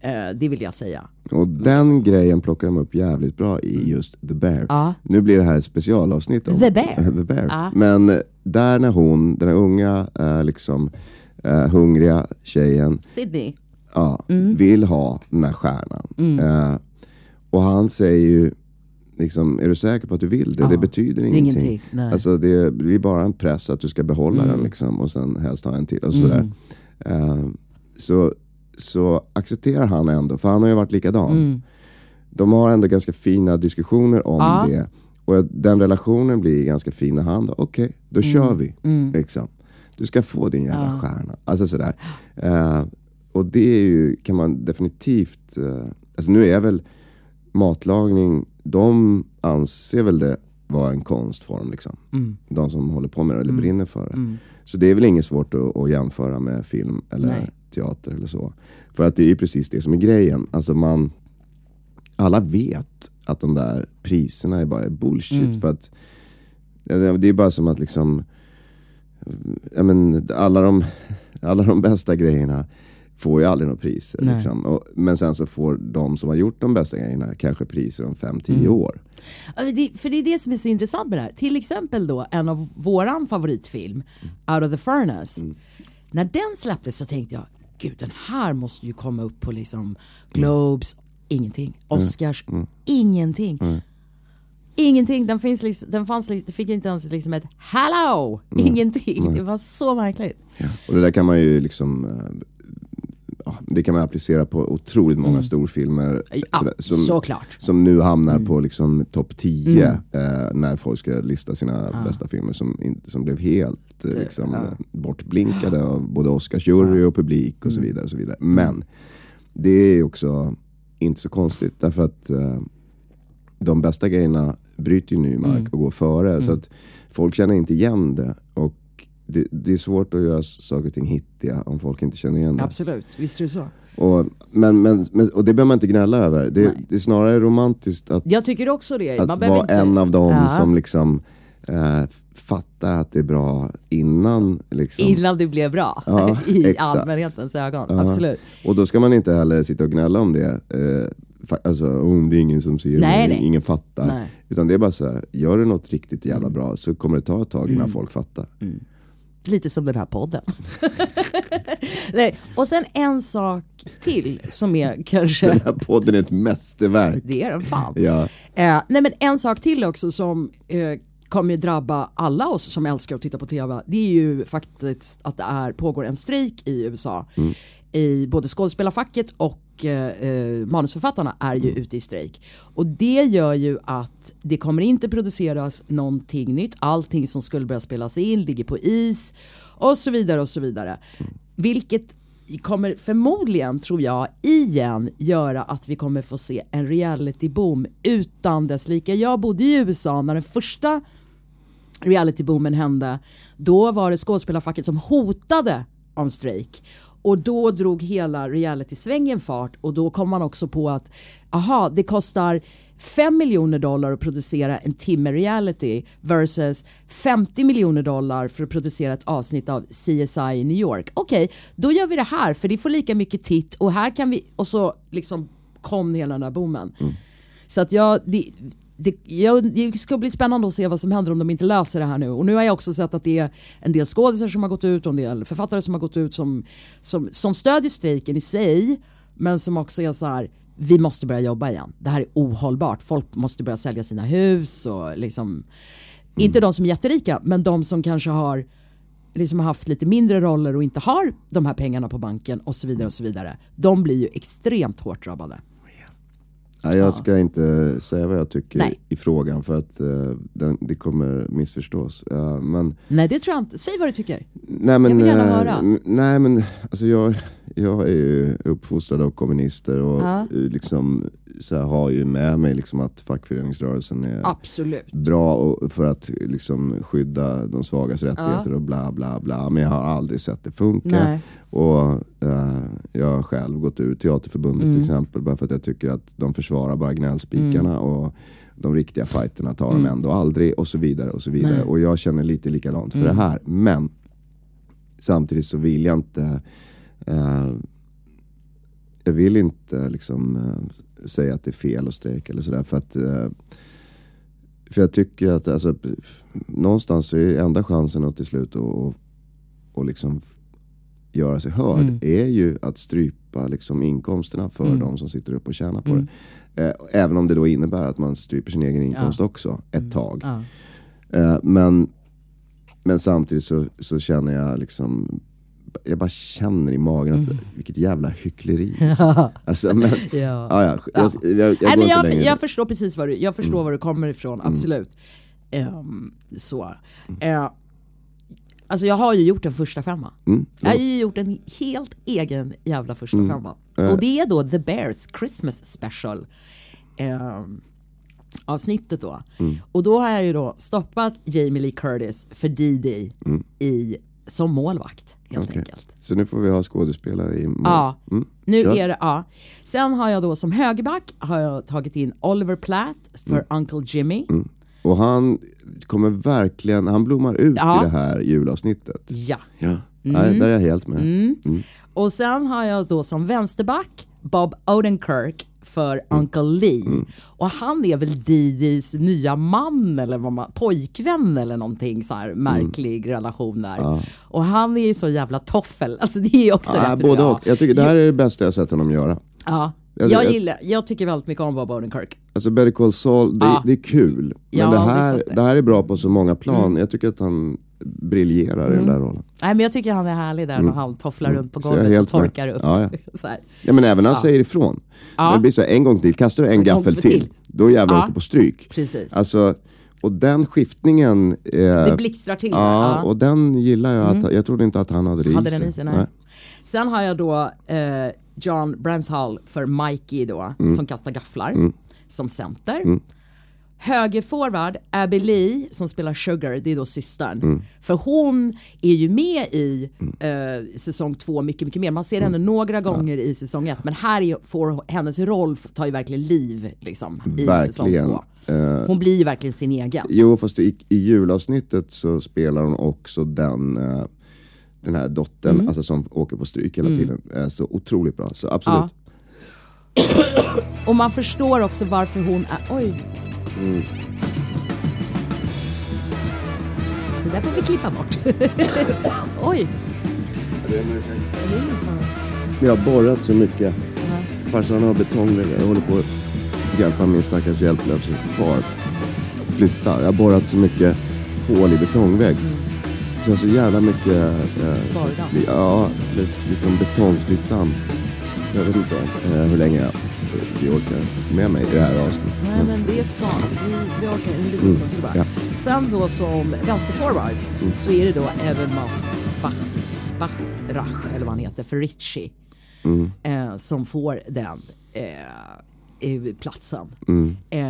Eh, det vill jag säga. Och den grejen plockar de upp jävligt bra i just The Bear. Ja. Nu blir det här ett specialavsnitt om The Bear. The Bear. Ja. Men där när hon, den här unga, eh, liksom eh, hungriga tjejen, Sydney. ja, Mm. vill ha den här stjärnan. Eh, och han säger ju, liksom, är du säker på att du vill det? Ja, det betyder ingenting. ingenting, nej. Alltså det blir bara en press att du ska behålla Mm. den liksom, och sen helst ha en till. Och sådär. Eh, så, så accepterar han ändå, för han har ju varit likadan. De har ändå ganska fina diskussioner om Ja. det. och den relationen blir ganska fin när han, okej, okay, då Mm. kör vi. Liksom. Du ska få din jävla stjärna. Alltså sådär. Eh, och det är ju, kan man definitivt, eh, alltså nu är väl matlagning, de anser väl det vara en konstform liksom. Mm. De som håller på med det eller brinner för det. Så det är väl inget svårt att, att jämföra med film eller Nej. teater eller så. För att det är ju precis det som är grejen. Alltså man, alla vet att de där priserna är bara bullshit. Mm. För att det är bara som att liksom, men alla, de, alla de bästa grejerna får ju aldrig några priser. Liksom. Och, men sen så får de som har gjort de bästa grejerna kanske priser om 5-10 Mm. år. Ja, för det är det som är så intressant med det här. Till exempel då en av våran favoritfilm, Out of the Furnace. När den släpptes så tänkte jag, gud den här måste ju komma upp på liksom Globes, ingenting. Oscars, ingenting. Ingenting, den, finns liksom, den fanns liksom, det fick inte ens liksom ett hello, ingenting. Det var så märkligt. Och det där kan man ju liksom eh, ja, det kan man applicera på otroligt många storfilmer. Mm. Ja, sådär, som, såklart. Mm. som nu hamnar på liksom topp 10 eh, när folk ska lista sina bästa filmer som, som blev helt eh, liksom, eh, bortblinkade av både Oscarsjury och publik och så Mm. vidare. Och så vidare. Men det är också inte så konstigt därför att eh, de bästa grejerna bryter ju ny mark Mm. och går före. Så att folk känner inte igen det. Och det, det är svårt att göra saker och ting hittiga om folk inte känner igen det. Absolut, visst är det så. Och, men, men, men, och det behöver man inte gnälla över. Det, det är snarare romantiskt att, Jag tycker också det. att vara inte... en av dem Ja. som liksom eh, fattar att det är bra innan. Liksom. Innan det blev bra Ja, i exakt. allmänhetens ögon. Ja. Absolut. Och då ska man inte heller sitta och gnälla om det. Eh, alltså, om det är ingen som ser Nej, det, nej. ingen fattar. Nej. Utan det är bara så här, gör du något riktigt jävla bra så kommer det ta ett tag Mm. innan folk fattar. Lite som den här podden. Nej. Och sen en sak till som är kanske, Den här podden är ett mästerverk. det är den fan. Ja. Eh, nej men en sak till också som eh, kommer ju drabba alla oss som älskar att titta på TV. Det är ju faktiskt att det är, pågår en strejk i USA. I både skådespelarfacket och eh, eh, manusförfattarna är ju ute i strejk. Och det gör ju att det kommer inte produceras någonting nytt. Allting som skulle börja spelas in ligger på is och så vidare och så vidare. Vilket kommer förmodligen, tror jag, igen göra att vi kommer få se en reality-boom utan dess like. Jag bodde i USA när den första reality-boomen hände. Då var det skådespelarfacket som hotade om strejk. Och då drog hela reality-svängen fart och då kom man också på att aha, det kostar 5 miljoner dollar att producera en timme reality versus 50 miljoner dollar för att producera ett avsnitt av CSI i New York. Okej, då gör vi det här för det får lika mycket titt och här kan vi, och så liksom kom hela den där boomen. Så att jag, det, det, jag, det ska bli spännande att se vad som händer om de inte löser det här nu. Och nu har jag också sett att det är en del skådisar som har gått ut och en del författare som har gått ut som, som, som stödjer strejken i sig. Men som också är så här, vi måste börja jobba igen. Det här är ohållbart. Folk måste börja sälja sina hus och liksom, inte de som är jätterika, men de som kanske har liksom haft lite mindre roller och inte har de här pengarna på banken och så vidare och så vidare. De blir ju extremt hårt drabbade. Ja, jag ska inte säga vad jag tycker Nej. i frågan för att eh, den, det kommer missförstås. Ja, men, Nej det tror jag inte. Säg vad du tycker. nej, men, Jag vill gärna eh, höra. Nej men alltså jag, jag är ju uppfostrad av kommunister och Ja. liksom, så här, har ju med mig liksom att fackföreningsrörelsen är Absolut. bra och, för att liksom, skydda de svagas rättigheter och bla bla bla. Men jag har aldrig sett det funka. Nej. Och eh, jag har själv gått ur Teaterförbundet Mm. till exempel. Bara för att jag tycker att de försvarar bara gnällspikarna. Mm. Och de riktiga fighterna tar de ändå aldrig. Och så vidare. Och så vidare. Nej. Mm. Och jag känner lite likadant för det här. Men samtidigt så vill jag inte eh, jag vill inte liksom eh, säga att det är fel att strejka eller sådär. För att eh, för jag tycker att alltså, någonstans är enda chansen att till slut och, och liksom göra sig hörd Mm. är ju att strypa liksom inkomsterna för Mm. de som sitter upp och tjänar på Mm. det. Eh, även om det då innebär att man stryper sin egen inkomst också ett tag. Ja. Eh, men, men samtidigt så, så känner jag liksom jag bara känner i magen att vilket jävla hyckleri. Alltså, men, Ja. ja, ja, jag, jag, jag, jag, Nej, går men inte jag, längre. jag förstår precis var du, jag förstår Mm. var du kommer ifrån, absolut. Ehm, så. Eh, alltså jag har ju gjort en första femma. Mm, Jag har ju gjort en helt egen jävla första femma. Eh. Och det är då The Bears Christmas Special. ehm, avsnittet då. Mm. Och då har jag ju då stoppat Jamie Lee Curtis för Didi i, som målvakt helt Mm. Okej. enkelt. Så nu får vi ha skådespelare i mål. Ja, Mm, nu kör. är det, ja. Sen har jag då som högerback har jag tagit in Oliver Platt för Mm. Uncle Jimmy. Och han kommer verkligen, han blommar ut Ja. i det här julavsnittet. Ja. Ja, Nej, där är jag helt med. Mm. Och sen har jag då som vänsterback Bob Odenkirk för Mm. Uncle Lee. Och han är väl Didis nya man eller vad man, pojkvän eller någonting så här märklig relation där. Och han är ju så jävla toffel, alltså det är ju också Ja, rätt både bra. och. Jag tycker det här är det bästa jag sett honom göra. Ja. Jag- Jag, jag- gillar, jag tycker väldigt mycket om Bob Odenkirk. Alltså Better Call Saul, det, Ja. det är kul. Men Ja, det, det är här, det. Mm. det här är bra på så många plan. Jag tycker att han briljerar i den där rollen. Nej men jag tycker han är härlig där när han tofflar runt på Mm. Jag är golvet och helt med. torkar upp. Ja, ja. Ja men även när han säger ifrån. Ja. Det blir så här, en gång till, kastar du en gång gaffel till. till, då jävlar Ja. åker på stryk. Precis. Alltså, och den skiftningen... Eh, Det blixtrar till. Ja, ja. och den gillar jag. Att, jag trodde inte att han hade det i hade sig. den i sig, nej. Sen har jag då eh, John Brenthal för Mikey då, Mm. som kastar gafflar, som center. Högerforward, Abby Lee som spelar Sugar, det är då systern. Mm. För hon är ju med i eh, säsong två mycket, mycket mer. Man ser henne Mm. några gånger i säsong ett, men här är, får hennes roll tar ju verkligen liv liksom, i säsong Verkligen. två. Eh, Hon blir ju verkligen sin egen. Jo, fast i, i julavsnittet så spelar hon också den, eh, den här dottern, Mm. alltså som åker på stryk hela tiden. Eh, så otroligt bra. Så absolut. Ja. Och man förstår också varför hon är... Oj. Mm. Det där får vi klippa bort. Oj. Det är. Vi har borrat så mycket. Farsan har betongväggar. Jag håller på att hjälpa min stackars hjälplösa far flytta. Jag har borrat så mycket hål i betongvägg. Så jag har så jävla mycket eh, så ja, liksom betongslittan. Så jag vet inte eh, hur länge jag, vi orkar med mig i det här avsnittet. Nej men det är snart. Vi, vi orkar en liten stund till bara. ja. Sen då som vänsterforward så är det då Mas Bach, Bachrach eller vad han heter för Richie. Eh, som får den eh, platsen. Eh,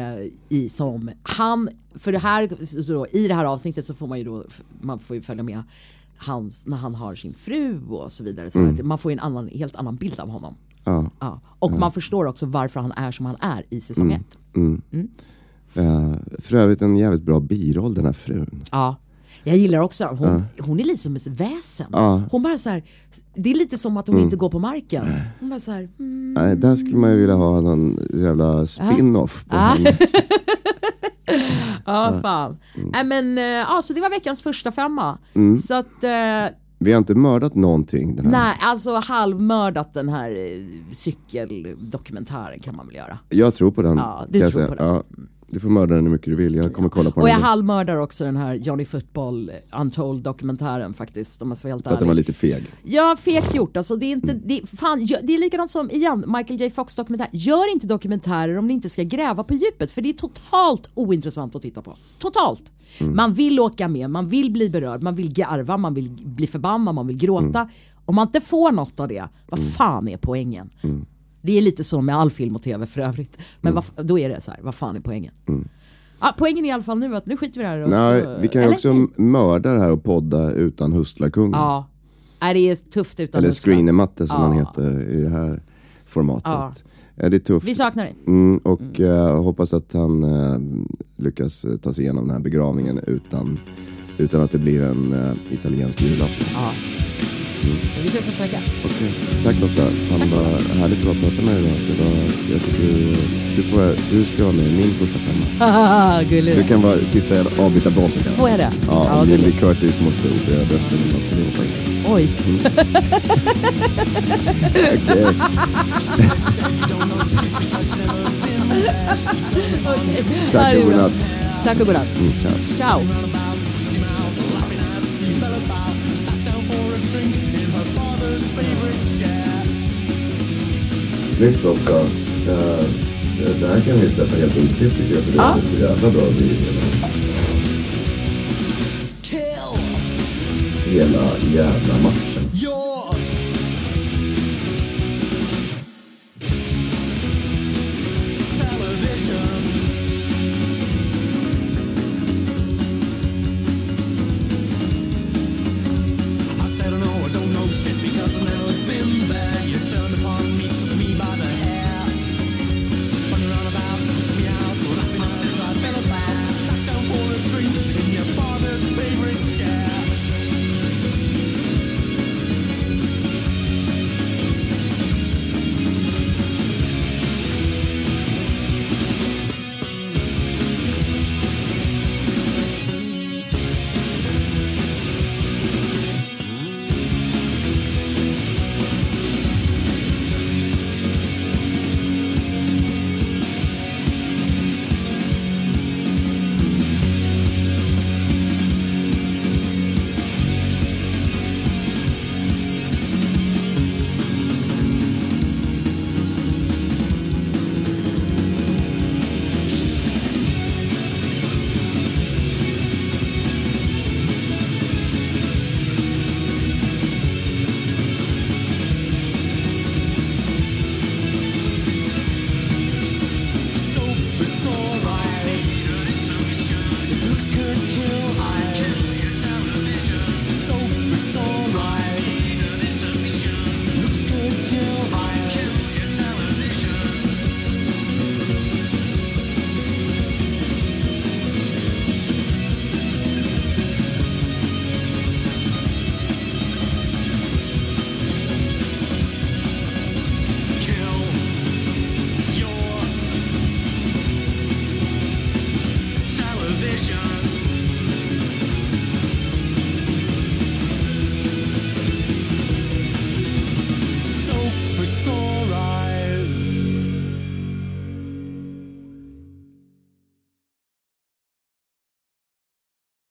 i, som han, för det här, så då, i det här avsnittet så får man ju då, man får ju följa med hans, när han har sin fru och så vidare. Så att Man får ju en annan, helt annan bild av honom. Ja. Ja. Och man förstår också varför han är som han är i säsong ett. Eh, för övrigt en jävligt bra biroll den här frun. Ja. Jag gillar också, hon, hon är lite som ett väsen. Ja. Hon bara så här, det är lite som att hon inte går på marken. Hon bara så här, mm. Nej, där skulle man ju vilja ha någon jävla spin-off på Ah. henne. ja fan. Nej men, eh, ja så det var veckans första femma. Så att, eh, Vi har inte mördat någonting den här. nej alltså halvmördat den här eh, cykeldokumentären kan man väl göra. Jag tror på den. Ja, du tror på den. Ja, du får mörda den hur mycket du vill. Jag kommer kolla på Och den. jag igen. halvmördar också den här Johnny Football Untold dokumentären faktiskt om jag ska vara helt För att den var lite feg. Ja, fegt gjort. Alltså, det, är inte, det, fan, det är likadant som igen, Michael J Fox dokumentär. Gör inte dokumentärer om ni inte ska gräva på djupet för det är totalt ointressant att titta på. Totalt. Man vill åka med, man vill bli berörd, man vill garva, man vill bli förbannad, man vill gråta. Om man inte får något av det, vad fan är poängen? Det är lite så med all film och tv för övrigt. Men vad, då är det så här, vad fan är poängen? Ja, poängen är i alla fall nu att nu skiter vi det här. Och Nej, så, vi kan ju också mörda det här och podda utan Hustlarkungen. Ja. Nej, det är tufft utan Eller Hustlar. screenermatte som Ja. han heter i det här formatet. Ja. Det är tufft. Vi saknar dig. Mm, och eh, hoppas att han eh, lyckas eh, ta sig igenom den här begravningen utan, utan att det blir en eh, italiensk julafton. Ja. Vi ses nästa vecka. Okej. Tack Lotta. Han var härligt att prata med dig idag. Det var, jag tycker du, du, får, du ska vara med i min första femma. Du kan bara sitta i avbytarbasen kanske. Får jag det? Ja, Ja, Lily gulligt. Curtis måste operera brösten. eller något. Oj. Okej. Okej. Tack Ja, det är och bra. godnatt. Tack och godnatt. Mm, ciao. Ciao. Snyggt också. Uh, det här kan vi släppa helt oklippt tycker jag för det Ja. är så jävla bra video. Hela jävla matchen.